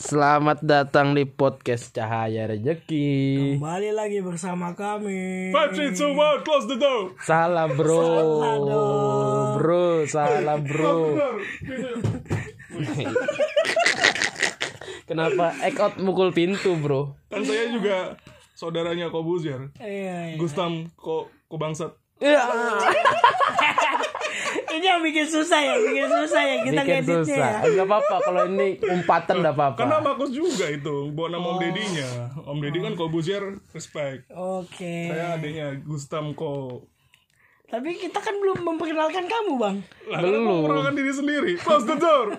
Selamat datang di podcast Cahaya Rejeki. Kembali lagi bersama kami. Five, three, two, one, close the door. Salah bro, bro, salah bro. Kenapa egg out mukul pintu bro? Kan saya juga saudaranya Kobuzier. Iya, iya. Gustam ko ko bangsat. Ya, Ini yang bikin susah ya, bikin susah ya kita bikin ngeditnya susah. ya. Enggak apa-apa kalau ini umpatan enggak apa-apa. Karena bagus juga itu. Bawa nama Om Dedinya. Om Deddy kan Kobuzier respect. Oke. Saya adiknya Gustam ko. Tapi kita kan belum memperkenalkan kamu, Bang. Belum. Memperkenalkan diri sendiri. Close the door.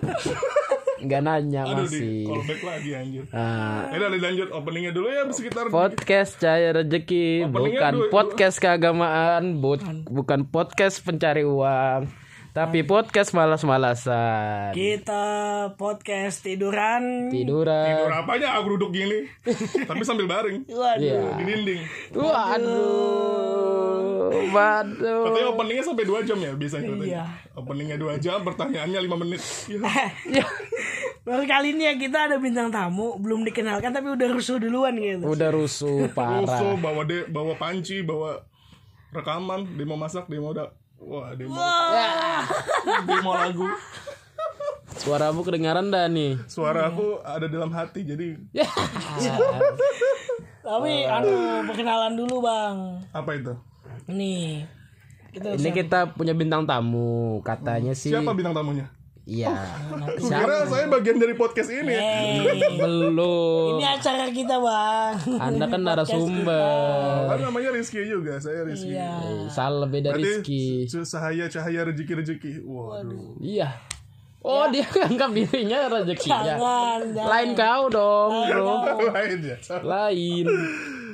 Enggak nanya Aduh di masih. callback lagi anjir. Nah, Ya udah dilanjut openingnya dulu ya sekitar podcast Cahaya Rejeki Openingnya bukan dua- podcast keagamaan, bu- bukan podcast pencari uang, tapi podcast malas-malasan. Kita podcast tiduran. Tiduran. tidur apanya aku duduk gini. Tapi sambil baring Waduh. Iya. di dinding. Waduh. Waduh. Katanya openingnya sampai 2 jam ya biasanya katanya. Iya. Openingnya 2 jam, pertanyaannya 5 menit. Ya. Ya, Baru kali ini ya kita ada bintang tamu, belum dikenalkan tapi udah rusuh duluan gitu. udah rusuh Rusuh, parah. bawa de, bawa panci, bawa rekaman, dia mau masak, dia mau udah wah, dia mau mau lagu. Suaramu kedengaran dah nih. Suara aku ada dalam hati jadi Ya. Tapi anu perkenalan dulu, Bang. apa itu? Nih. Kita Ini kita punya bintang tamu, katanya sih. Siapa bintang tamunya? Iya. Aku kira saya bagian dari podcast ini. Hey, Belum. ini acara kita, Bang. Anda kan narasumber. Kan namanya Rizky juga, saya Rizky. Iya. Salah beda Berarti Rizky. cahaya cahaya rezeki rezeki. Waduh. Iya. Oh dia anggap dirinya rezekinya. Jangan, jangan. Lain kau dong bro. Lain ya. Lain.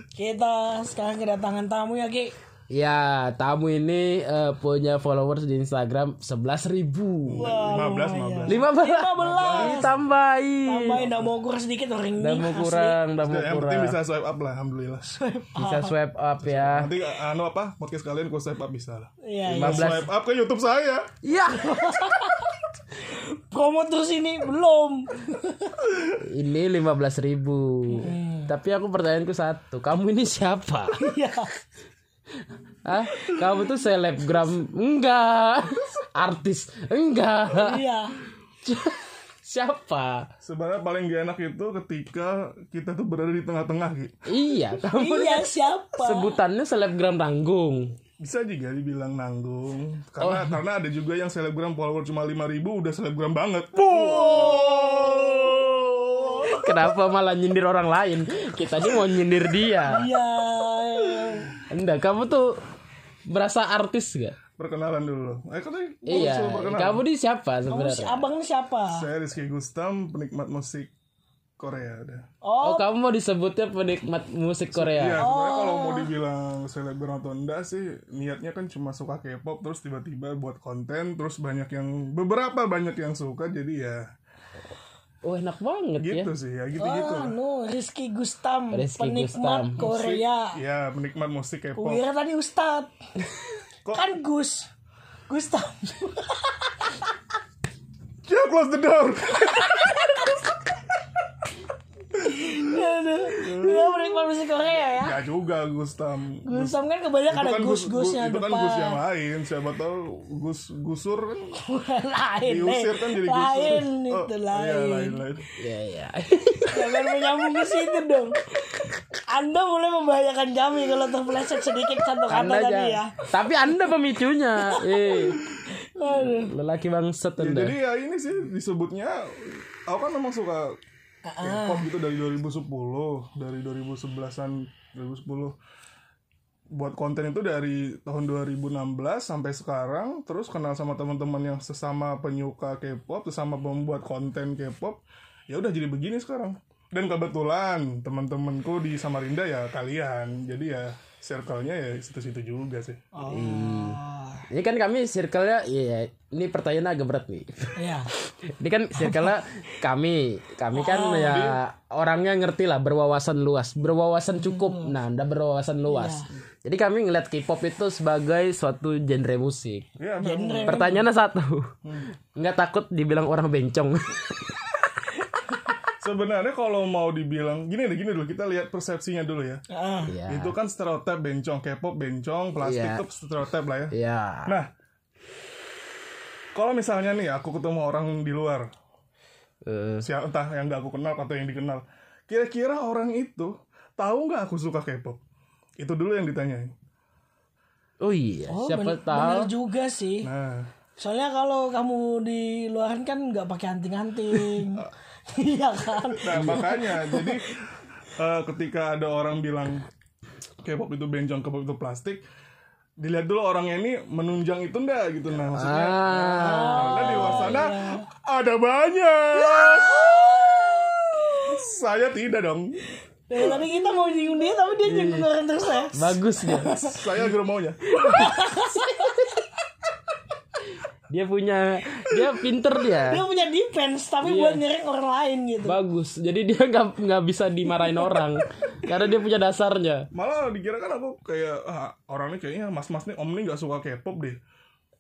Kita sekarang kedatangan tamu ya, Ki. Ya tamu ini eh, punya followers di Instagram 11 ribu. 15 15. 15 Ditambahin. Tambahin enggak mau kurang sedikit orang ini. Udah mau kurang, udah mau Yang penting kurang. bisa swipe up lah, alhamdulillah. Bisa swipe up ya. Nanti anu apa podcast kalian kok swipe up bisa lah. Iya, iya. 15. Swipe up ke YouTube saya. Iya. Promo terus ini belum. Ini 15 ribu. Tapi aku pertanyaanku satu. Kamu ini siapa? Hah? Kamu tuh selebgram? Enggak. Artis? Enggak. Iya. Siapa? Sebenarnya paling gak enak itu ketika kita tuh berada di tengah-tengah gitu. Iya, kamu Iya, siapa? sebutannya selebgram tanggung. Bisa juga dibilang nanggung. Karena karena ada juga yang selebgram follower cuma 5000 udah selebgram banget. Kenapa malah nyindir orang lain? Kita ini mau nyindir dia. Iya. Enggak, kamu tuh berasa artis gak? Perkenalan dulu. Eh katanya gua Iya, kamu ini siapa Kamu si sebenarnya? abang ini siapa? Saya Rizky Gustam, penikmat musik Korea udah. Oh, Oh, kamu mau disebutnya penikmat musik Iya, Korea? sebenarnya kalau mau dibilang selebgram atau enggak sih, niatnya kan cuma suka K-pop terus tiba-tiba buat konten terus banyak yang beberapa banyak yang suka jadi ya Oh, enak banget ya. gitu sih ya gitu-gitu. oh no, Rizky Gustam, Rizky penikmat Gustam. Korea. Ya, penikmat musik K-pop. Kira tadi Ustad. Kan Gus. Gustam. Ya, close the door. Aduh. Dia penikmat musik Korea ya. ya juga Gustam. Gustam kan kebanyakan ada Gus- gus-gusnya Gus- itu kan depan. Gus yang lain. Siapa tahu Gus Gusur kan lain, diusir kan jadi Gusur. lain Oh, itu Iya, lain. lain lain. Iya, iya. Jangan menyambung ke situ dong. Anda mulai membahayakan kami kalau terpeleset sedikit satu kata Anda tadi ya. Tapi Anda pemicunya. Eh, Aduh. lelaki bangsat Ya, Anda. jadi ya ini sih disebutnya aku kan memang suka K-pop gitu dari 2010, dari 2011-an 2010 buat konten itu dari tahun 2016 sampai sekarang terus kenal sama teman-teman yang sesama penyuka K-pop, sesama pembuat konten K-pop. Ya udah jadi begini sekarang. Dan kebetulan teman-temanku di Samarinda ya kalian. Jadi ya circle-nya ya situ-situ juga sih. Oh. Ini kan kami circle-nya iya, ini pertanyaan agak berat nih. Iya. Ini kan circle-nya kami. Kami kan ya orangnya ngerti lah berwawasan luas, berwawasan cukup. Nah, Anda berwawasan luas. Jadi kami ngeliat K-pop itu sebagai suatu genre musik. Ya, memang. Pertanyaannya satu. Nggak takut dibilang orang bencong. sebenarnya kalau mau dibilang gini deh gini dulu kita lihat persepsinya dulu ya. Ah, Iya. Itu kan stereotip bencong K-pop bencong, plastik Iya. itu stereotip lah ya. Iya. Nah, kalau misalnya nih aku ketemu orang di luar, Eh, siapa entah yang gak aku kenal atau yang dikenal, kira-kira orang itu tahu nggak aku suka K-pop? Itu dulu yang ditanyain. oh iya, oh, siapa ben- tahu. bener juga sih. Nah, Soalnya kalau kamu di luaran kan nggak pakai anting-anting. Iya kan? nah makanya jadi eh, ketika ada orang bilang K-pop itu bencong, K-pop itu plastik, dilihat dulu orangnya ini menunjang itu enggak gitu. Nah maksudnya Ah, karena di luar sana ada banyak. Saya tidak dong. Dari tadi kita mau nyinggung dia tapi dia nyinggung orang terus ya. bagus dia. saya geromaunya maunya Dia punya dia pinter dia. Dia punya defense tapi Iya. buat nyerang orang lain gitu. Bagus. Jadi dia nggak nggak bisa dimarahin orang karena dia punya dasarnya. malah dikira kan aku kayak ah, orangnya kayaknya mas-mas nih om nih nggak suka K-pop deh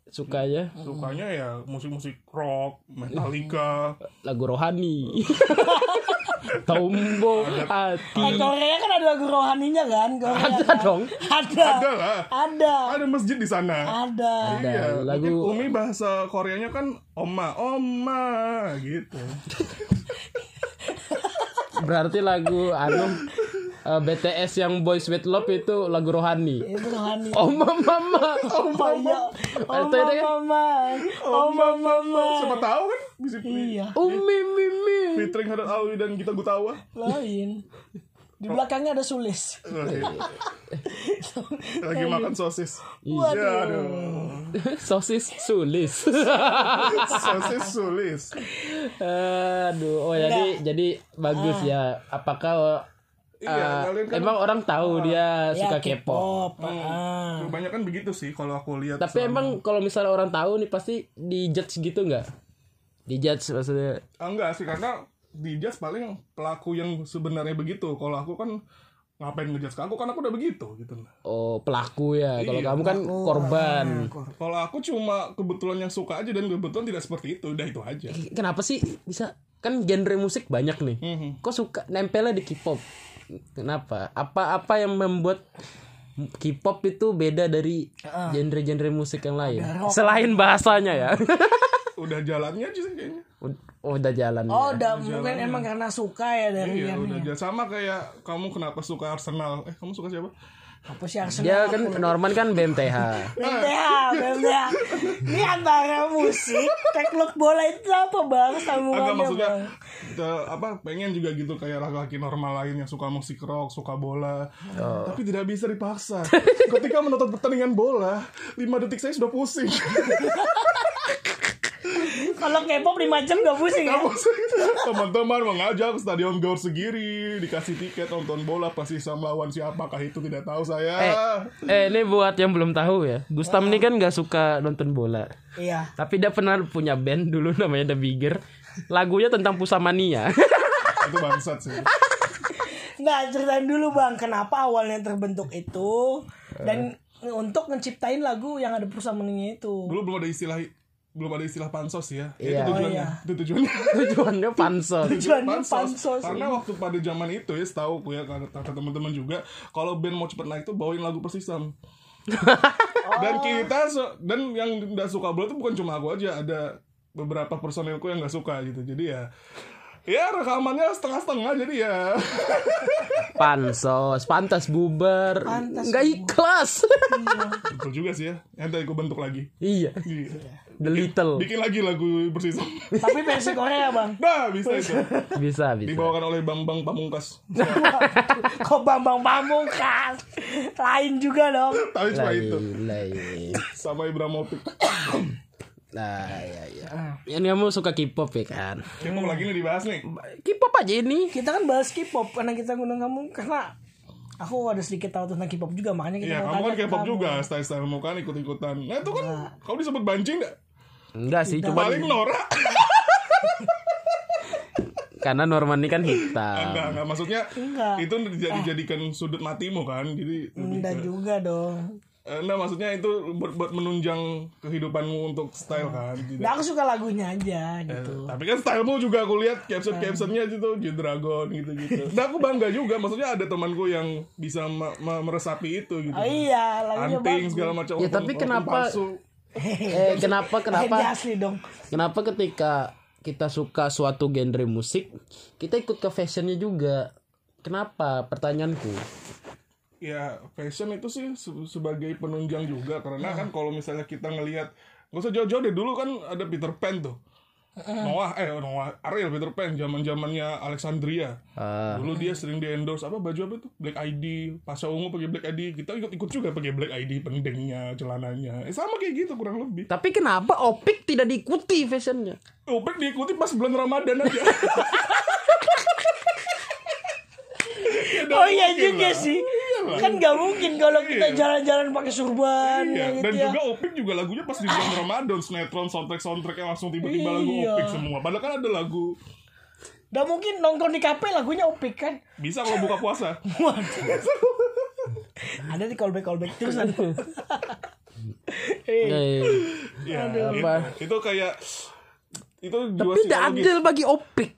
Sukanya sukanya ya musik-musik rock Metallica lagu rohani. Tombo hati. Eh, Korea kan ada lagu rohaninya kan? Korea Ada kan? dong. Ada. ada lah Ada. ada masjid di sana Ada. Ada Iya, lagu mungkin Umi bahasa Koreanya kan oma, oma gitu. berarti lagu anu eh, BTS yang Boys with Love itu lagu rohani. Itu rohani. Oh mama, oh Oh iya. Oh Itu ada kan? mama. Oh mama. Siapa tahu kan bisa Iya. Umi mimi. featuring Hadat Alwi dan kita Gutawa. Lain. Di belakangnya ada sulis. Lagi makan sosis. Waduh. Ya, aduh. Sosis sulis. Sosis sulis. Aduh, oh jadi jadi bagus ya. Apakah Iya, eh, kalian kan emang orang tahu dia suka Ya, K-pop? Ah. kebanyakan begitu sih kalau aku lihat. Tapi emang kalau misalnya orang tahu nih pasti dijudge gitu nggak? Dijudge maksudnya Ah, enggak sih karena di judge paling pelaku yang sebenarnya begitu. Kalau aku kan ngapain ngejudge ke aku kan aku udah begitu gitu. oh pelaku ya. Kalau Iya, kamu kan korban. Kalau aku cuma kebetulan yang suka aja dan kebetulan tidak seperti itu, udah itu aja. Kenapa sih bisa kan genre musik banyak nih. Mhm. Kok suka nempelnya di K-pop? Kenapa? Apa apa yang membuat K-pop itu beda dari genre-genre musik yang lain? Selain bahasanya ya. Udah jalannya aja sih kayaknya. oh, udah jalan. Oh, ya. udah mungkin emang karena suka ya dari Iya, yang udah jalan. sama kayak kamu kenapa suka Arsenal? Eh, kamu suka siapa? Apa sih Arsenal? Dia kan Norman kan BMTH. BMTH, BMTH. Ini antara musik, teknik bola itu apa bang? Enggak Sambungannya maksudnya bang. apa pengen juga gitu kayak laki-laki normal lain yang suka musik rock, suka bola. Tapi tidak bisa dipaksa. Ketika menonton pertandingan bola, 5 detik saya sudah pusing. Kalau K-pop 5 jam gak pusing ya? Teman-teman mengajak ke stadion Gor Segiri, dikasih tiket nonton bola pasti sama lawan siapakah itu tidak tahu saya. Eh, eh ini buat yang belum tahu ya. Gustam ini kan nggak suka nonton bola. Iya. Tapi dia pernah punya band dulu namanya The Bigger. Lagunya tentang pusamania. itu bangsat sih. Nah ceritain dulu bang, kenapa awalnya terbentuk itu dan untuk menciptain lagu yang ada persamaannya itu. Dulu belum ada istilah belum ada istilah pansos ya. Iya. Itu tujuannya. Oh, iya. Itu tujuannya. Tujuannya pansos. Tujuannya pansos. Karena waktu pada zaman itu ya, setahu aku ya kata, teman-teman juga, kalau band mau cepet naik tuh bawain lagu persisam. Dan kita so- dan yang nggak suka bola tuh bukan cuma aku aja, ada beberapa personilku yang nggak suka gitu. Jadi ya ya rekamannya setengah-setengah jadi ya Pansos, pantas bubar. Pantas Nggak ikhlas. betul juga sih ya nanti aku bentuk lagi iya. Iya. The Little. bikin lagi lagu persisam Tapi versi Korea bang. nah bisa itu Bisa, bisa. dibawakan oleh Bang Bang Pamungkas Kok Bambang Pamungkas? Lain juga dong. tapi cuma itu Lain. sama Ibrahimovic Nah, ya, ya. Ini kamu suka K-pop ya kan? K-pop lagi nih dibahas nih K-pop aja ini. Kita kan bahas K-pop karena kita ngundang kamu karena aku ada sedikit tahu tentang K-pop juga makanya kita Iya, kamu kan K-pop kamu. juga, style-style mau kan ikut-ikutan. Nah, itu kan kamu disebut banjing gak? Enggak sih, cuma Paling Nora. karena Norman ini kan hitam. enggak, enggak. Maksudnya Enggak. itu tidak dijadikan sudut matimu kan. Jadi Enggak juga dong. Eh, Nah maksudnya itu buat, buat menunjang kehidupanmu untuk style kan Tidak- Nah, aku suka lagunya aja gitu. Tapi kan stylemu juga aku lihat caption-captionnya itu G-Dragon gitu-gitu Nah aku bangga juga Maksudnya ada temanku yang bisa me- me- meresapi itu gitu Oh iya, lagunya Anting bagus. segala macam Ya, tapi kenapa- palsu. eh kenapa kenapa asli dong. kenapa ketika kita suka suatu genre musik kita ikut ke fashionnya juga kenapa pertanyaanku ya fashion itu sih se- sebagai penunjang juga. Karena kan kalau misalnya kita ngelihat nggak usah jauh-jauh deh. Dulu kan ada Peter Pan tuh. Noah eh Noah Ariel Peter Pan zaman zamannya Alexandria. Ah. dulu dia sering di endorse apa baju apa tuh Black ID Pasha Ungu pakai Black ID kita ikut ikut juga pakai Black ID pendengnya celananya. Eh, sama kayak gitu kurang lebih. Tapi kenapa opik tidak diikuti fashionnya? Opek diikuti pas bulan Ramadan aja. Ya, Oh iya juga lah. sih. Iyalah. Kan gak mungkin kalau kita Iya. jalan-jalan pakai surban Iya, ya gitu dan ya. juga Opik juga lagunya pas di bulan Ramadan, sinetron, soundtrack soundtracknya langsung tiba-tiba lagu Iya. Opik semua. Padahal kan ada lagu Gak mungkin nongkrong di kafe lagunya opik kan. bisa kalau buka puasa. Ada di callback callback terusan. Eh, Eh, ya, Apa? itu, itu kayak itu tapi tidak adil bagi opik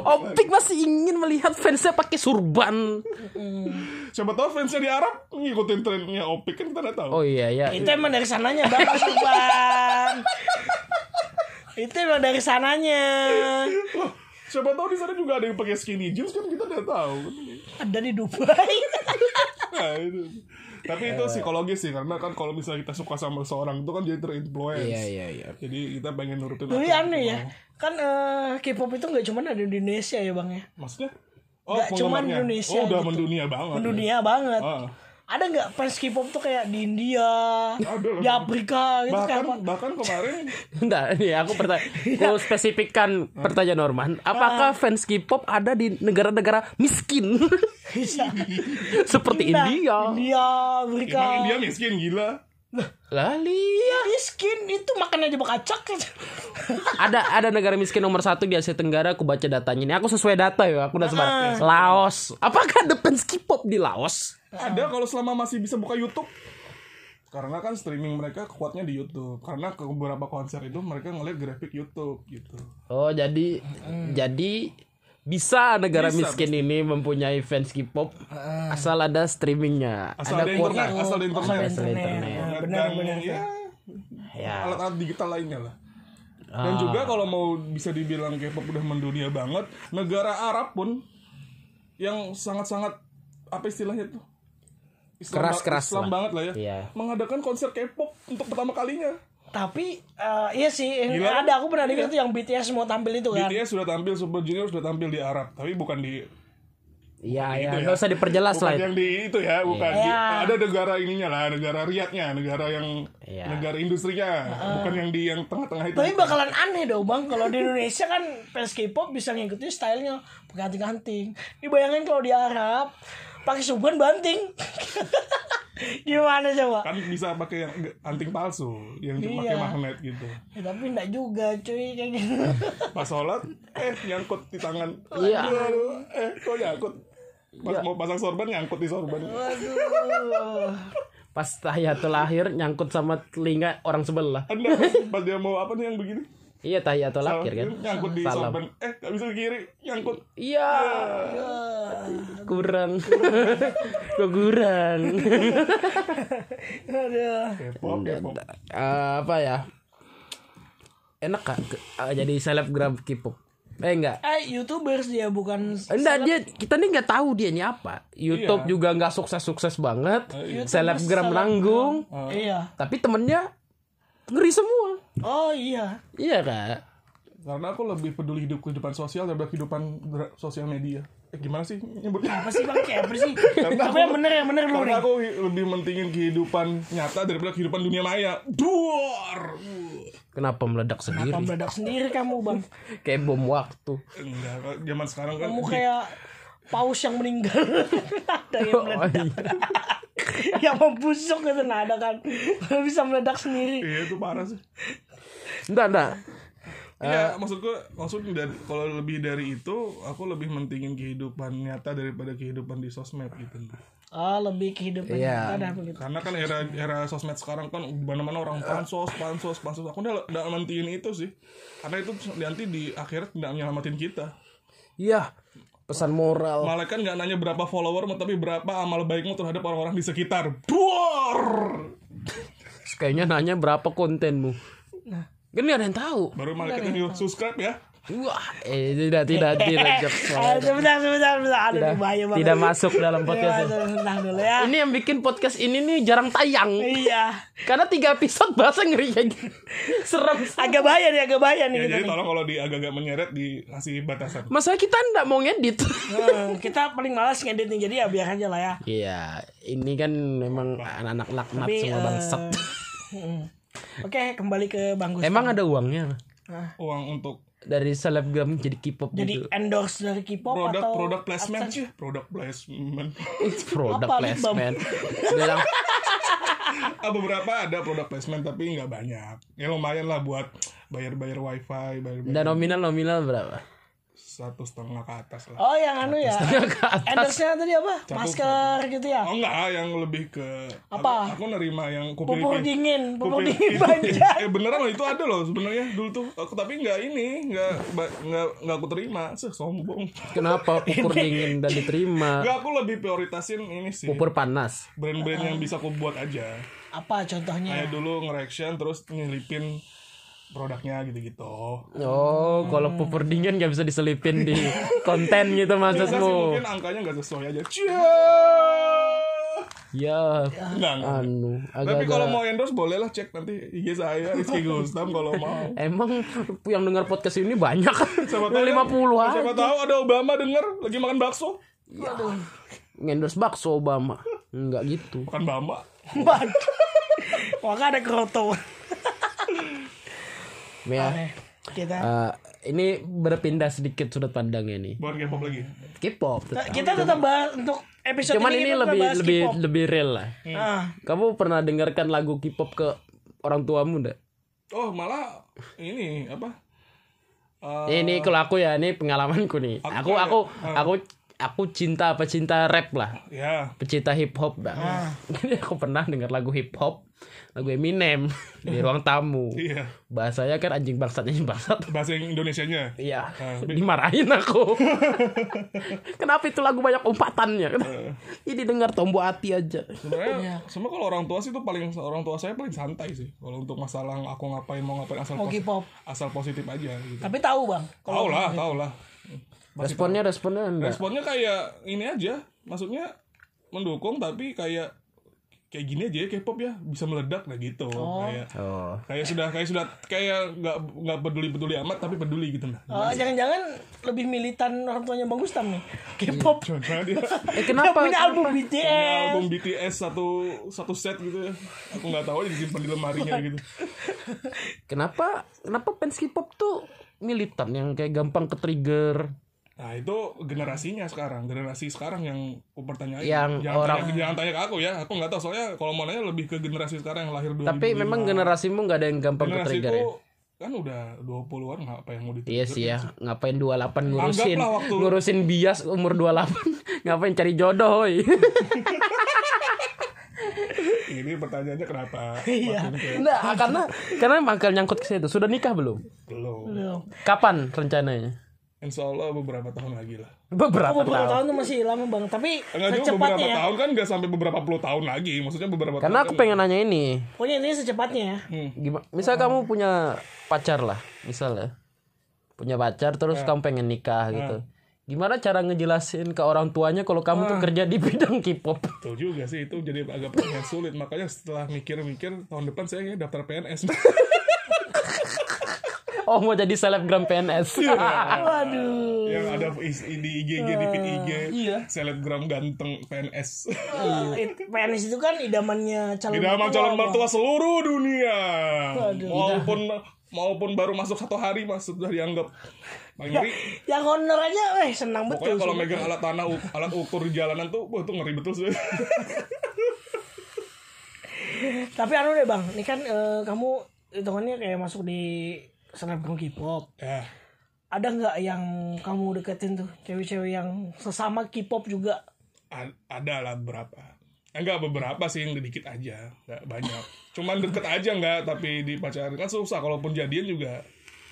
Opik masih ingin melihat fansnya pakai surban Siapa tahu fansnya di Arab ngikutin trennya Opik kan kita nggak tahu. oh iya ya Itu emang dari sananya bang surban. Itu emang dari sananya. Loh, siapa tahu di sana juga ada yang pakai skinny jeans kan kita nggak tahu. Ada di Dubai. Nah, itu. Tapi itu psikologis sih karena kan kalau misalnya kita suka sama seseorang itu kan jadi terinfluence. iya iya iya Jadi kita pengen nurutin Tapi aneh ya. Kan eh, K-pop itu gak cuma ada di Indonesia ya bang ya. Maksudnya? Oh, Nggak cuman penggemarnya. Indonesia Oh, udah gitu. mendunia banget. Mendunia banget. Ah. Ada nggak fans K-pop tuh kayak di India, Ada lah. di Afrika gitu kayak apa? Bahkan bahkan kemarin Enggak, nih aku bertanya. Aku spesifikkan pertanyaan Norman. Apakah fans K-pop ada di negara-negara miskin? Seperti India. India, Afrika. emang India miskin gila. Lali. Iya miskin itu makan aja bakacak gitu. Ada ada negara miskin nomor satu di Asia Tenggara. Aku baca datanya ini. Aku sesuai data ya. Aku udah sebar. Ah. Laos. Apakah ada fans K-pop di Laos? Ada kalau selama masih bisa buka YouTube. Karena kan streaming mereka kuatnya di YouTube. Karena ke beberapa konser itu mereka ngeliat grafik YouTube gitu. Oh jadi jadi bisa negara Bisa, miskin ini mempunyai fans K-pop asal ada streamingnya. Asal ada, internet, kuota. asal ada internet. Asal ada internet. Internet Benar, dan benar. ya Ya. alat-alat digital lainnya lah. Ah. Dan juga kalau mau bisa dibilang K-pop udah mendunia banget, negara Arab pun yang sangat-sangat apa istilahnya tuh? Islam, Keras, keras Islam lah. banget lah ya. Iya. Mengadakan konser K-pop untuk pertama kalinya. Tapi eh, iya sih Gila ada aku pernah dengar tuh yang BTS mau tampil itu kan. BTS sudah tampil, Super Junior sudah tampil di Arab, tapi bukan di Iya, iya. Itu ya. Nggak usah diperjelas bukan lah. itu. yang di itu ya, bukan di, Iya. ada negara ininya lah, negara Riyadnya, negara yang Iya. negara industrinya, bukan yang di yang tengah-tengah itu. Tapi bakalan aneh dong bang kalau di Indonesia kan fans K-pop bisa ngikutin stylenya pakai anting-anting. Ini bayangin kalau di Arab pakai suban banting. Gimana coba? kan bisa pakai yang anting palsu yang Iya. pakai magnet gitu Ya, tapi enggak juga cuy kayak gitu. pas sholat eh nyangkut di tangan Iya. Eh kok nyangkut pas mau pasang sorban nyangkut di sorban Waduh. Pas tahiyatul akhir nyangkut sama telinga orang sebelah. anda pas, pas dia mau apa nih yang begini Iya tahiyatul akhir kan. nyangkut di Salam. sorban eh gak bisa kiri nyangkut Iya. Kurang. Kok kurang. Aduh. K-pop K-pop Eh, apa ya? Enak kak ke- eh, jadi selebgram K-pop? Eh enggak. Eh youtubers dia bukan Enggak dia kita nih nggak tahu dia ini apa. YouTube Iya. juga nggak sukses sukses banget. YouTubers Selebgram selebgram. nanggung. Iya. Tapi temennya ngeri semua. Oh iya. Iya kak. karena aku lebih peduli hidup kehidupan sosial daripada kehidupan sosial media eh gimana sih nyebutnya Apa sih bang kayak apa sih? Karena Tapi yang bener yang bener dulu karena aku lebih mentingin kehidupan nyata daripada kehidupan dunia maya duar Kenapa meledak sendiri? meledak sendiri kamu bang? Kayak bom waktu. enggak zaman sekarang kan Kamu kayak paus yang meninggal. ada yang Oh, meledak. yang membusuk gitu nah ada kan. Bisa meledak sendiri. iya itu parah sih Enggak enggak. Iya, maksudku maksud dari kalau lebih dari itu aku lebih mentingin kehidupan nyata daripada kehidupan di sosmed gitu. Oh, lebih kehidupan Iya. ada begitu. Karena kan era era sosmed sekarang kan mana-mana orang pansos, pansos, pansos. Aku udah udah mentiin itu sih. Karena itu nanti di akhirat tidak menyelamatin kita. Iya. Pesan moral. Malaikat nggak nanya berapa follower, tapi berapa amal baikmu terhadap orang-orang di sekitar. Buar. Kayaknya nanya berapa kontenmu. Nah. Kan nggak ada yang tahu. Baru malaikat yang subscribe ya. Wah, eh tidak tidak tidak. Ah, sebentar, sebentar, sebentar. Aduh, Tidak, ini bahaya banget. tidak masuk dalam Iya, podcast. ini. sebentar dulu ya. Ini yang bikin podcast ini nih jarang tayang. Iya. Karena tiga episode bahasa ngeri kayak gini. Serem. Agak bahaya nih, agak bahaya nih Ya, jadi nih. tolong kalau di agak-agak menyeret dikasih batasan. Masalah kita nggak mau ngedit. Hmm, kita paling malas ngedit nih, jadi ya biar aja lah ya. Iya, ini kan memang anak-anak laknat semua eh, bangsat. Oke, kembali ke Bang Gustaf. Emang ada uangnya Uang untuk dari selebgram jadi K-pop jadi gitu. endorse dari K-pop produk atau produk placement sih. Produk placement. Produk Apa, placement. Bilang ah, beberapa ada produk placement tapi nggak banyak. Ya lumayan lah buat bayar-bayar wifi, bayar-bayar dan nominal nominal berapa? Satu setengah ke atas lah. Oh, yang anu ya. Ke atas. Endorse-nya tadi apa? Masker gitu ya. Oh enggak, yang lebih ke Apa? Aku, aku nerima yang kupil Pupur dingin, pupur dingin banyak. eh beneran loh itu ada loh sebenarnya dulu tuh. Aku tapi nggak ini, nggak ba- nggak nggak aku terima. Seh, sombong. Kenapa pupur dingin dan diterima? Nggak aku lebih prioritasin ini sih. Pupur panas. Brand-brand yang bisa aku buat aja. Apa contohnya? Kayak dulu nge-reaction terus nyelipin produknya gitu-gitu. Oh, kalau pupur dingin gak bisa diselipin di konten gitu maksudmu? mungkin angkanya nggak sesuai aja. Cia. Ya, Enggak, enggak. anu, Tapi kalau mau endorse boleh lah cek nanti IG saya Rizky Gustam kalau mau. Emang yang dengar podcast ini banyak? Siapa tahu 50 ya, aja. Siapa tahu ada Obama denger lagi makan bakso. Ngendorse bakso Obama. Enggak gitu. Bukan Bamba. Waduh. Wah, kan ada kroto. Ya. Oke, Kita eh, ini berpindah sedikit sudut pandangnya nih. Bukan K-pop lagi. K-pop tetap. kita tetap bahas untuk episode Cuman ini, ini lebih bahas lebih K-pop. lebih real lah. Ah, Kamu pernah dengarkan lagu K-pop ke orang tuamu enggak? Oh, malah ini apa? Eh, Ini kalau aku ya, ini pengalamanku nih. Aku Aku aku aku aku cinta apa cinta rap lah. ya. Pecinta hip hop dah. Jadi aku pernah dengar lagu hip hop, lagu Eminem di ruang tamu. Iya. Bahasanya kan anjing bangsat anjing bangsat. Bahasa Indonesianya. Iya, Ah, dimarahin aku. Kenapa itu lagu banyak umpatannya? Ini dengar tombol hati aja. Sebenarnya semua kalau orang tua sih itu paling orang tua saya paling santai sih. Kalau untuk masalah aku ngapain mau ngapain asal mau posi- K-pop. asal positif aja gitu. Tapi tahu, Bang. Tahu lah, tahu lah. Responnya responnya enggak. Responnya kayak ini aja. Maksudnya mendukung tapi kayak kayak gini aja ya K-pop ya bisa meledak nah gitu kayak Oh. kayak sudah kayak sudah kayak nggak nggak peduli peduli amat tapi peduli gitu nah Oh, jangan-jangan lebih militan orang tuanya Bang Gustam nih. K-pop. Contohnya dia Eh kenapa? punya album punya BTS. album BTS satu satu set gitu ya aku nggak tahu aja disimpan di lemarinya gitu Kenapa? Kenapa fans K-pop tuh militan yang kayak gampang ke trigger? Nah itu generasinya sekarang generasi sekarang yang aku pertanyain Yang jangan orang- tanya, jangan tanya ke aku ya aku nggak tahu soalnya kalau mau nanya lebih ke generasi sekarang yang lahir 2005 Tapi memang generasimu nggak ada yang gampang ke trigger ya? kan udah 20-an ngapa yang mau di Iya sih ya, ngapain 28 ngurusin waktu- ngurusin bias umur 28 ngapain cari jodoh hoi. ini pertanyaannya kenapa Iya. Enggak, karena karena bakal nyangkut ke situ. Sudah nikah belum? belum Belum. Kapan rencananya? Insya Allah beberapa tahun lagi lah Beberapa Oh, beberapa tahun. tahun tuh masih lama bang, tapi Enggak juga beberapa ya. tahun kan nggak sampai beberapa puluh tahun lagi maksudnya beberapa Karena tahun aku kan- pengen nanya ini. Pokoknya ini secepatnya ya. Gimana? Misal kamu punya pacar lah, misalnya. Punya pacar terus kamu pengen nikah gitu. Gimana cara ngejelasin ke orang tuanya kalau kamu tuh kerja di bidang K-pop? Betul juga sih itu jadi agak sulit makanya setelah mikir-mikir tahun depan saya daftar PNS Oh, mau jadi selebgram PNS. Waduh. yang ada is- di IG di feed IG Iya. selebgram ganteng PNS It- PNS itu kan idamannya calon mertua, calon mertua seluruh dunia Waduh. maupun maupun baru masuk satu hari mas sudah dianggap paling ngeri Yang honor aja, eh senang betul. pokoknya kalau megang alat tanah u- alat ukur di jalanan tuh wah itu ngeri betul sih Tapi anu deh bang, ini kan eh, kamu hitungannya kayak masuk di selebgram K-pop. ya Ada nggak yang kamu deketin tuh cewek-cewek yang sesama K-pop juga? A- ada lah beberapa enggak beberapa sih yang dikit aja nggak banyak cuman deket aja nggak tapi di pacaran kan susah kalaupun jadian juga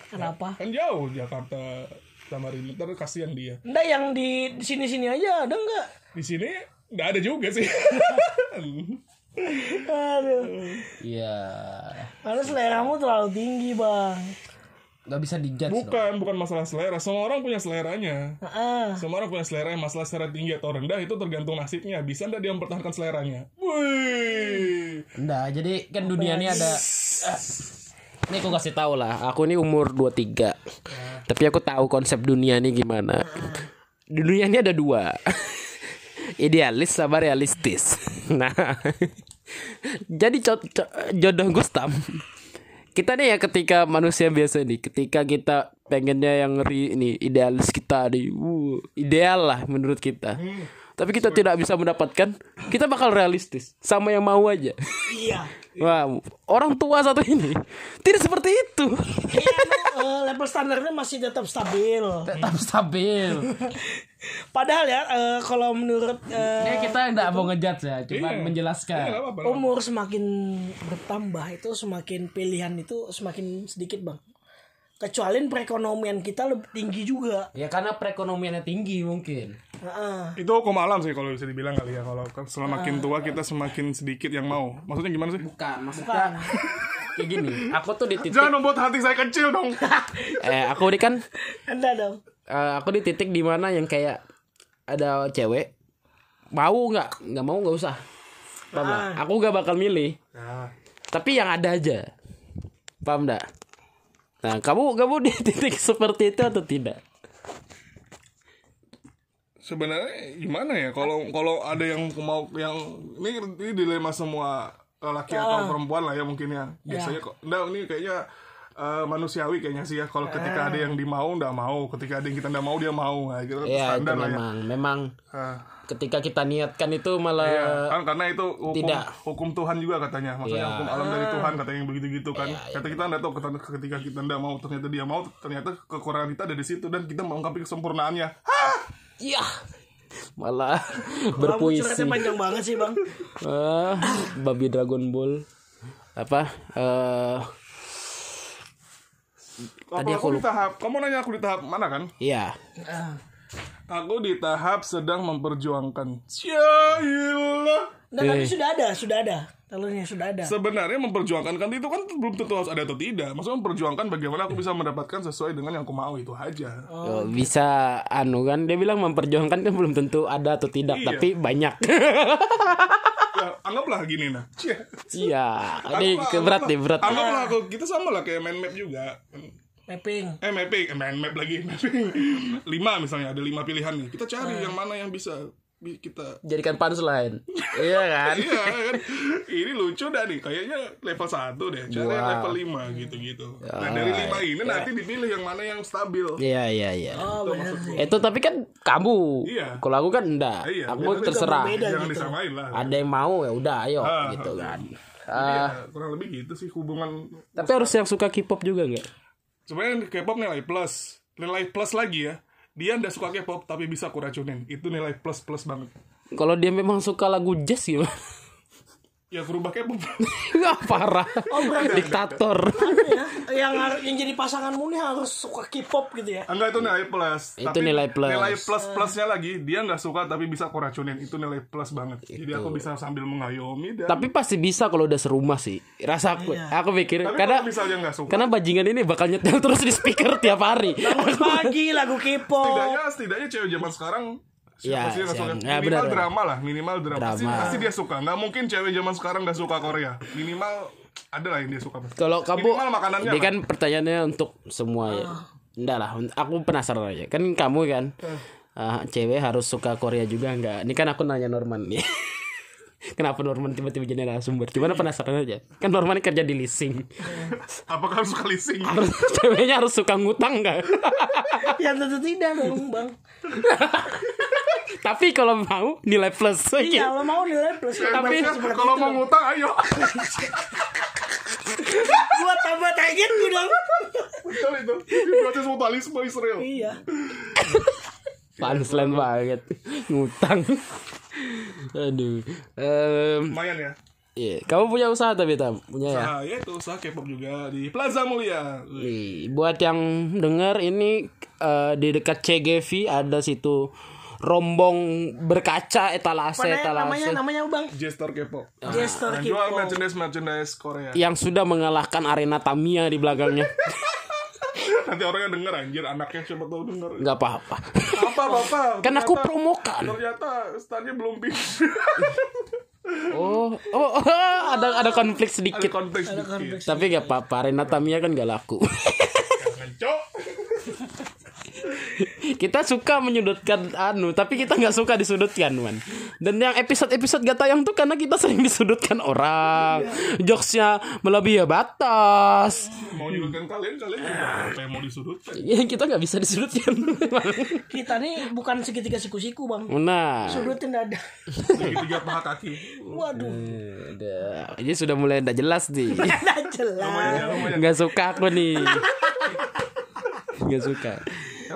Kenapa? kan jauh Jakarta Samarinda ntar kasihan dia Enggak yang di sini-sini aja ada enggak? di sini nggak ada juga sih Aduh. Iya. Karena seleramu terlalu tinggi, Bang. Gak bisa dijudge dong. bukan bukan masalah selera. Semua orang punya seleranya. Heeh. semua orang punya selera masalah selera tinggi atau rendah itu tergantung nasibnya. Bisa nggak dia mempertahankan seleranya? Wih. Enggak, jadi kan dunia ini ada Ini aku kasih tahu lah, aku ini umur 23 Tapi aku tahu konsep dunia ini gimana. Di dunia ini ada dua. Idealis sama realistis. Nah Jadi jodoh Gustam kita nih ya ketika manusia biasa nih ketika kita pengennya yang ri, ini idealis kita nih. Uh, ideal lah menurut kita. Tapi kita tidak bisa mendapatkan kita bakal realistis. Sama yang mau aja. Iya. Wah, orang tua satu ini tidak seperti itu. Iya, eh, level standarnya masih tetap stabil. Tetap stabil. Padahal ya eh, kalau menurut eh, Ini kita tidak mau ngejudge ya, cuma Iya. menjelaskan. Iya, umur semakin bertambah itu semakin pilihan itu semakin sedikit, Bang. Kecuali perekonomian kita lebih tinggi juga. Ya karena perekonomiannya tinggi mungkin. Heeh. itu hukum alam sih kalau bisa dibilang kali ya kalau semakin tua kita semakin sedikit yang mau maksudnya gimana sih Bukan, maksudnya kayak gini. Aku tuh di titik jangan membuat hati saya kecil dong eh aku ini kan Anda dong. eh, aku di titik di mana yang kayak ada cewek mau nggak nggak mau nggak usah paham nggak? aku nggak bakal milih nah, tapi yang ada aja paham nggak nah kamu kamu di titik seperti itu atau tidak? Sebenarnya gimana ya? Kalau kalau ada yang mau yang ini ini dilema semua laki atau perempuan lah ya mungkin ya. Biasanya kok enggak ini kayaknya eh, manusiawi kayaknya sih ya kalau ketika ada yang dimau ndak mau ketika ada yang kita ndak mau dia mau nah, gitu ya itu standar lah ya memang memang Ah. ketika kita niatkan itu malah Iya, kan karena itu hukum, tidak. hukum Tuhan juga katanya. Maksudnya Iya. hukum alam dari Tuhan katanya yang begitu-gitu kan. Kata kita enggak tahu ketika- kita enggak mau ternyata dia mau, ternyata kekurangan kita ada di situ dan kita melengkapi kesempurnaannya. Hah! iya malah berpuisi panjang banget sih, Bang. ah babi Dragon Ball apa eh Tadi aku, di tahap, kamu nanya aku di tahap mana kan? iya Ah. Aku di tahap sedang memperjuangkan. Ya iyalah. Nah, tapi sudah ada, sudah ada. Telurnya sudah ada. Sebenarnya memperjuangkan kan itu kan belum tentu harus ada atau tidak. Maksudnya memperjuangkan bagaimana aku bisa mendapatkan sesuai dengan yang aku mau itu aja. Yo, bisa anu kan dia bilang memperjuangkan kan belum tentu ada atau tidak Iya. tapi banyak ya, anggaplah gini nah. Iya ini berat nih anggaplah- berat Anggaplah aku kita sama lah kayak main map juga. Mapping. Eh mapping, eh, main map lagi mapping. lima misalnya ada lima pilihan nih. Kita cari yang mana yang bisa bi- kita jadikan punchline. Iya kan? Iya kan? Ini lucu dah nih. Kayaknya level 1 deh. Cari yang Wow. level 5 gitu-gitu. Nah dari 5 ini nanti dipilih yang mana yang stabil. Iya iya iya. Oh, itu tapi kan kamu. Iya. kalau aku kan enggak. Iya, aku terserah. Jangan gitu. disamain lah. Ada yang mau ya udah ayo Ah, gitu kan. Iya, Ah, kurang lebih gitu sih hubungan tapi harus yang suka K-pop juga nggak sebenarnya K-pop nilai plus nilai plus lagi ya. Dia ndak suka K-pop tapi bisa aku racunin itu nilai plus plus banget. Kalau dia memang suka lagu jazz gimana ya aku rubah K-pop Nggak parah. Diktator. Ya, yang yang jadi pasanganmu nih harus suka K-pop gitu ya. enggak itu nilai plus. Itu nilai plus. nilai plus plusnya lagi. Dia nggak suka tapi bisa aku racunin itu nilai plus banget. Jadi aku bisa sambil mengayomi dan tapi pasti bisa kalau udah serumah sih. Rasa aku aku pikir tapi karena kalau misalnya nggak suka karena bajingan ini bakal nyetel terus di speaker tiap hari. Pagi lagu K-pop. setidaknya setidaknya cewek zaman sekarang Ya, siapa sih yang nggak suka. Ya, minimal benar. drama lah minimal drama, Pasti, Drama. pasti dia suka nggak mungkin cewek zaman sekarang nggak suka Korea minimal ada lah yang dia suka pasti. kalau kamu minimal makanannya ini lah. kan pertanyaannya untuk semua ya enggak lah aku penasaran aja kan kamu kan ah, cewek harus suka Korea juga enggak ini kan aku nanya Norman nih Kenapa Norman tiba-tiba jadi narasumber? Gimana penasaran aja. Kan Norman kerja di leasing. apakah harus suka leasing Harus ceweknya harus suka ngutang enggak? Ya tentu tidak dong, Bang. Tapi kalau mau nilai plus. Iya, lo mau nilai plus. tapi kalau mau ngutang ayo Gua tambah target gue dong. betul itu Ini proses mutualisme Israel Iya. Punchline banget. Ngutang. Aduh. Em, lumayan ya iya. Kamu punya usaha tapi tam punya ya. nah ya itu usaha K-pop juga di Plaza Mulia buat yang dengar ini eh, di dekat CGV ada situ rombong berkaca etalase Mana etalase namanya namanya bang Gestor K-pop Gestor Nah, K-pop. jual merchandise merchandise Korea yang sudah mengalahkan arena Tamiya di belakangnya. nanti orangnya denger anjir anaknya siapa tahu denger nggak apa-apa. apa bapak Kan aku promokan. ternyata standnya belum pink Oh, oh, oh, ada ada konflik ada sedikit. konteks Ada dikit konteks. Tapi gak apa-apa, arena Tamiya kan gak laku. Kita suka menyudutkan anu, tapi kita nggak suka disudutkan, man. Dan yang episode-episode gak tayang tuh karena kita sering disudutkan orang. Jokesnya melebihi batas. mau nyudutkan kalian kalian apa yang mau disudutkan Ya, kita nggak bisa disudutkan. Kita nih bukan segitiga siku-siku bang. nah, Sudutin dada. segitiga paha kaki Waduh. udah. Ini sudah mulai udah jelas nih. Ada jelas. nggak suka aku nih nggak suka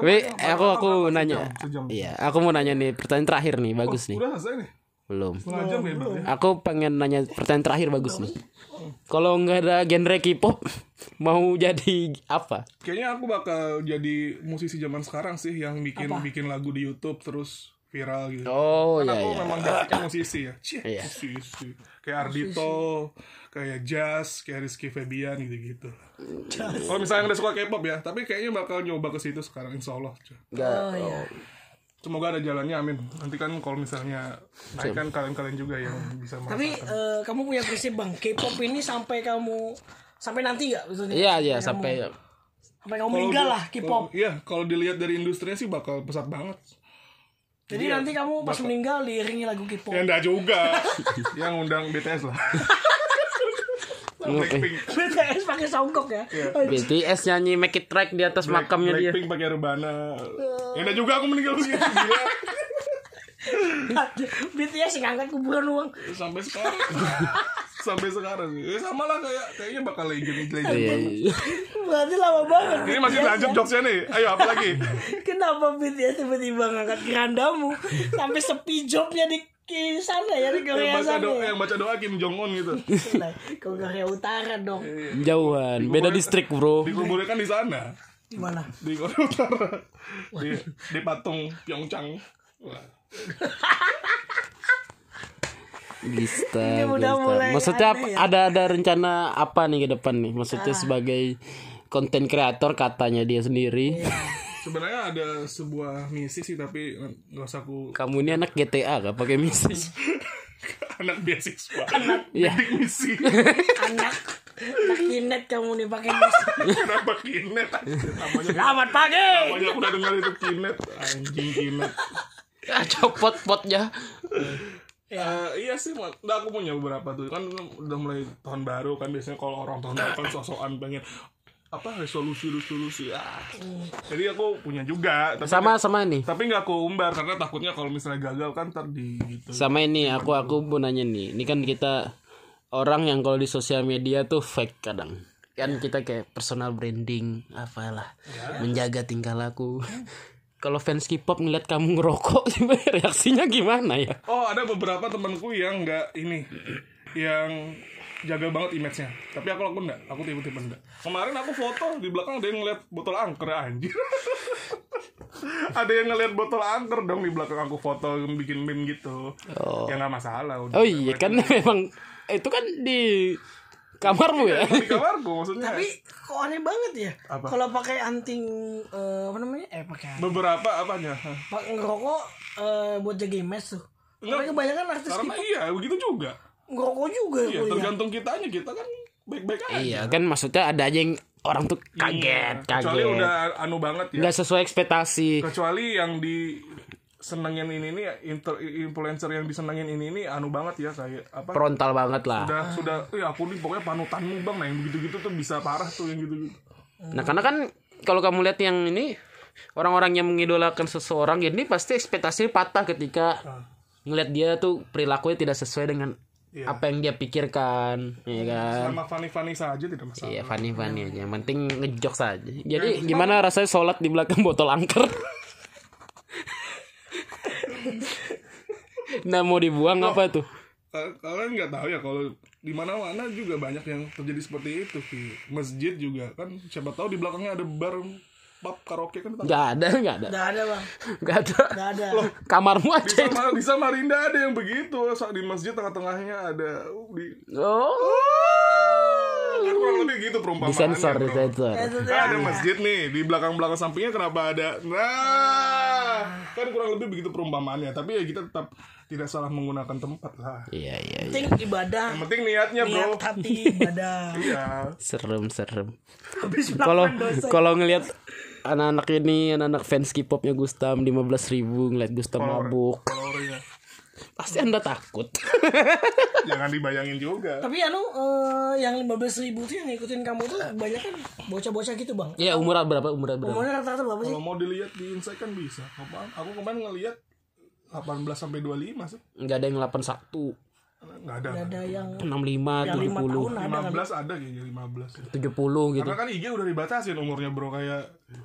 Tapi aku aku nanya. iya aku mau nanya nih pertanyaan terakhir nih bagus nih. udah selesai nih? Belum. Setengah jam ya berarti aku pengen nanya pertanyaan terakhir bagus nih. Kalau nggak ada genre K-pop mau jadi apa? Kayaknya aku bakal jadi musisi zaman sekarang sih yang bikin bikin lagu di YouTube terus viral gitu oh Kan ya aku ya memang basicnya musisi ya Cih, Iya. musisi kayak Ardito kayak Jazz kayak Rizky Febian gitu-gitu kalau misalnya udah suka K-pop ya tapi kayaknya bakal nyoba ke situ sekarang insya Allah Oh iya. semoga ada jalannya amin nanti kan kalau misalnya naik kan kalian-kalian juga yang bisa Tapi eh, kamu punya prinsip bang, K-pop ini sampai kamu sampai nanti nggak? maksudnya? iya iya sampai Sampai kamu meninggal lah K-pop. Iya, kalau dilihat dari industrinya sih bakal pesat banget. Jadi Iya, nanti kamu pas meninggal diiringi lagu K-pop. Ya enggak juga. yang undang BTS lah. Blackpink. BTS pakai songkok ya. BTS nyanyi Make It Right di atas makamnya dia Blackpink pakai rebana. Ya enggak juga aku meninggal begitu gila. BTS yang ngangkat kuburan uang. Sampai sekarang. Sampai sekarang sih. Ya sama lah kayak kayaknya bakal legend legend. Iya, banget. iya. Berarti lama banget. Ini masih lanjut jokesnya nih. Ayo apa lagi? Kenapa BTS tiba-tiba ngangkat kerandamu sampai sepi jobnya di di sana ya di yang Korea baca sana. doa, ya? yang baca doa Kim Jong Un gitu. Ke Korea Utara dong. jauhan beda distrik bro Dikuburkan di sana. Di mana? Di Korea Utara. Di di patung Pyeongchang. Wah. Ini udah bisa. mulai Maksudnya apa- ya. ada ada rencana apa nih ke depan nih? Maksudnya sebagai konten kreator katanya dia sendiri. Sebenarnya ada sebuah misi sih tapi nggak usah aku Kamu ini anak GTA gak pakai misi? anak beasiswa. Iya. Bidik misi. Anak anak kinet kamu nih pakai musik. Kenapa kinet? Namanya Selamat pagi. namanya aku udah dengar itu kinet. Anjing kinet. Ah, copot potnya. Eh, iya sih. Nah, aku punya beberapa tuh kan udah mulai tahun baru kan biasanya kalau orang tahun baru kan sosokan pengen apa resolusi resolusi ah. Jadi aku punya juga, tapi Sama sama nih. tapi nggak aku umbar karena takutnya kalau misalnya gagal kan ntar di gitu. Sama ini aku aku mau nanya nih. Ini kan kita orang yang kalau di sosial media tuh fake kadang. Kan kita kayak personal branding apalah. Menjaga tingkah laku. Kalau fans K-pop ngeliat kamu ngerokok reaksinya gimana ya? Oh, ada beberapa temanku yang nggak ini, yang jaga banget image-nya. Tapi aku aku enggak, aku tipe-tipe enggak. Kemarin aku foto di belakang ada yang ngeliat botol angker anjir. ada yang ngeliat botol angker dong di belakang aku foto bikin meme gitu. Ya nggak masalah. Udah. Oh iya kan memang itu kan di kamarmu ya. Di kamarku maksudnya. Tapi kok aneh banget ya? Apa? Kalau pakai anting eh, apa namanya? Eh pakai beberapa apanya? pakai ngerokok eh, buat jaga image tuh. Enggak. Tapi kebanyakan artis Karena K-pop iya begitu juga. ngerokok juga Iya, tergantung kitanya kita kan baik-baik aja. Iya kan maksudnya ada aja yang orang tuh kaget, Iya. Kecuali kaget. udah anu banget ya. nggak sesuai ekspektasi. kecuali yang di senengin ini nih inter, influencer yang disenengin ini nih anu banget ya kayak apa Frontal banget lah. sudah sudah eh aku nih pokoknya panutanmu bang nah yang begitu gitu tuh bisa parah tuh yang gitu gitu Nah karena kan kalau kamu lihat yang ini orang-orang yang mengidolakan seseorang ini pasti ekspektasinya patah ketika ngelihat dia tuh perilakunya tidak sesuai dengan Iya. apa yang dia pikirkan, ya kan? sama funny funny saja tidak masalah Iya, funny funny aja. Yang penting ngejok saja. Jadi gimana rasanya sholat di belakang botol angker? Nah mau dibuang apa tuh? Ka- kalian nggak tahu ya kalau di mana-mana juga banyak yang terjadi seperti itu di masjid juga kan siapa tahu di belakangnya ada bar pub karaoke kan Gak ada, gak ada, Nggak ada bang. gak ada. Nggak ada. Kamarmu di, aja. Sama, di Samarinda ada yang begitu saat di masjid tengah-tengahnya ada di Oh. Kan kurang lebih gitu perumpamaannya Disensor, bro. disensor. Itu tuh Kan ada masjid nih di belakang-belakang sampingnya kenapa ada nah kan kurang lebih begitu perumpamaannya tapi ya kita tetap tidak salah menggunakan tempat lah Iya, iya, iya. Penting ibadah. yang penting niatnya bro Niat hati ibadah. iya Serem, serem. Habis Kalau kalau ngelihat anak-anak ini, anak-anak fans K-popnya Gustam 15.000 ribu ngeliat Gustam mabuk, kalorinya pasti anda takut. jangan dibayangin juga Tapi anu eh, yang 15 ribu tuh yang ngikutin kamu tuh banyak kan bocah-bocah gitu bang. ya umur berapa? Umur berapa? Umurnya rata-rata berapa sih? kalau mau dilihat di insight kan bisa Apaan? aku kemarin ngelihat 18 sampai 25 sih Nggak ada yang 81, nggak ada Ada yang 65, yang lima 70, tahun ada kan? 15 ada kayaknya 15 ya. 70 gitu. Karena kan IG udah dibatasin umurnya bro kayak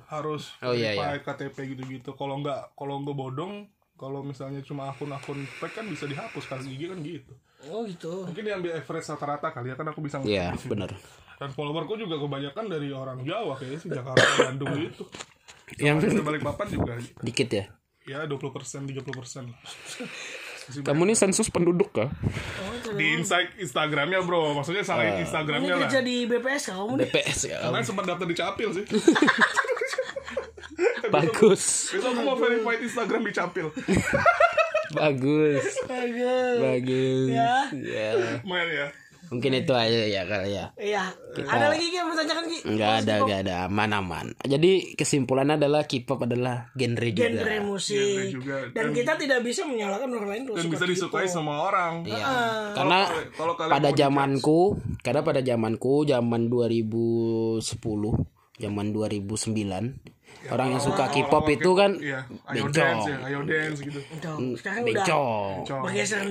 harus Oh, iya, verified KTP gitu-gitu. Kalau nggak kalau nggak bodong, kalau misalnya cuma akun-akun fake kan bisa dihapus kan IG kan gitu. Oh gitu. Mungkin diambil average rata-rata kali ya kan aku bisa Iya, sini. benar. Dan followerku juga kebanyakan dari orang Jawa kayaknya sih Jakarta Bandung gitu. Yang Yang balik papan juga dikit ya. ya 20 persen 30 persen lah. Kamu nih sensus penduduk kah? Oh, Di insight Instagramnya bro, maksudnya salah ini Instagramnya lah. kerja di BPS kamu nih. BPS ya. Karena sempat daftar di Capil sih. Bagus. Besok aku mau verified Instagram di Capil. Bagus. Bagus. Bagus. Ya. Ya. Lumayan ya. Mungkin itu aja ya kali ya. Iya. Ada lagi yang mau tanyakan Ki? Enggak ada, enggak ada, aman-aman. Jadi kesimpulannya adalah K-pop adalah genre juga. Genre musik. Genre juga. Dan kita tidak bisa menyalahkan orang lain kalau Dan bisa disukai semua orang. Iya. Karena kalau kalian pada zamanku, karena pada zamanku zaman 2010, zaman 2009, orang yang suka K-pop orang-orang itu kan Iya, ayo bencong. dance ya, ayo dance gitu. Tuh, Sekarang udah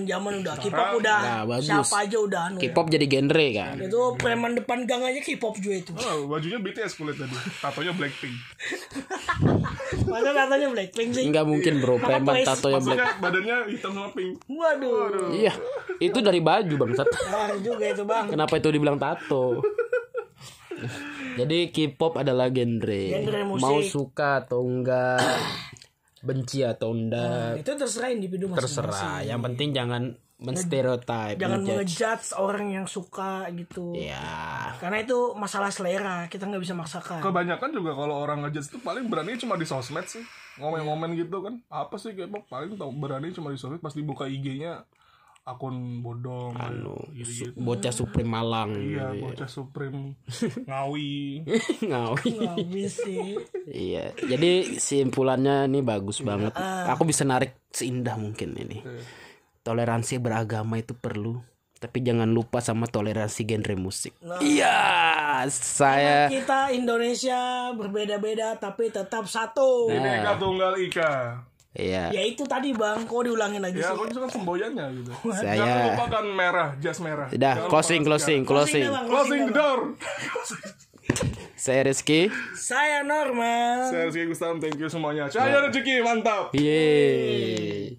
zaman udah K-pop udah Nah, bagus. siapa aja udah anu. K-pop jadi genre kan. Itu preman depan gang aja K-pop juga itu. Oh, bajunya BTS kulit tadi. Tatonya Blackpink. Masa katanya Blackpink sih? Enggak mungkin bro, preman Twice. tato yang black. Maksudnya badannya hitam sama pink. Waduh. Iya, itu dari baju bangsat. Nah, juga itu bang. Kenapa itu dibilang tato? Jadi K-pop adalah genre. Genre musik. Mau suka atau enggak, benci atau enggak, Itu terserah individu masing-masing. terserah. Yang penting jangan menstereotype, Jangan ngejudge. ngejudge orang yang suka gitu. Ya, Karena itu masalah selera, kita nggak bisa maksakan. Kebanyakan juga kalau orang ngejudge itu paling berani cuma di sosmed sih. Ngomen-ngomen gitu kan. Apa sih K-pop paling tau berani cuma di sosmed pas dibuka IG-nya akun bodong anu, gitu, su- bocah Supreme Malang. Iya, bocah Supreme Ngawi. Ngawi. Habis sih. Iya, jadi simpulannya ini bagus banget. Aku bisa narik seindah mungkin ini. Toleransi beragama itu perlu, tapi jangan lupa sama toleransi genre musik. Iya, saya Kita Indonesia berbeda-beda tapi tetap satu. Bineka Tunggal Ika. Iya. Ya itu tadi bang, kok diulangin lagi Ya, sih? kan semboyannya gitu. Saya- Jangan lupakan merah, jas merah. Udah, Jangan closing, closing, Closing closing. Bang, Closing the door. Saya Rizky. Saya Norman. Saya Rizky Gustam, thank you semuanya. Cahaya rezeki, mantap. Yeay.